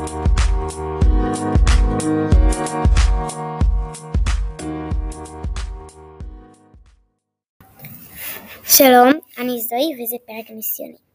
שלום, אני זוהי וזה פרק ניסיוני.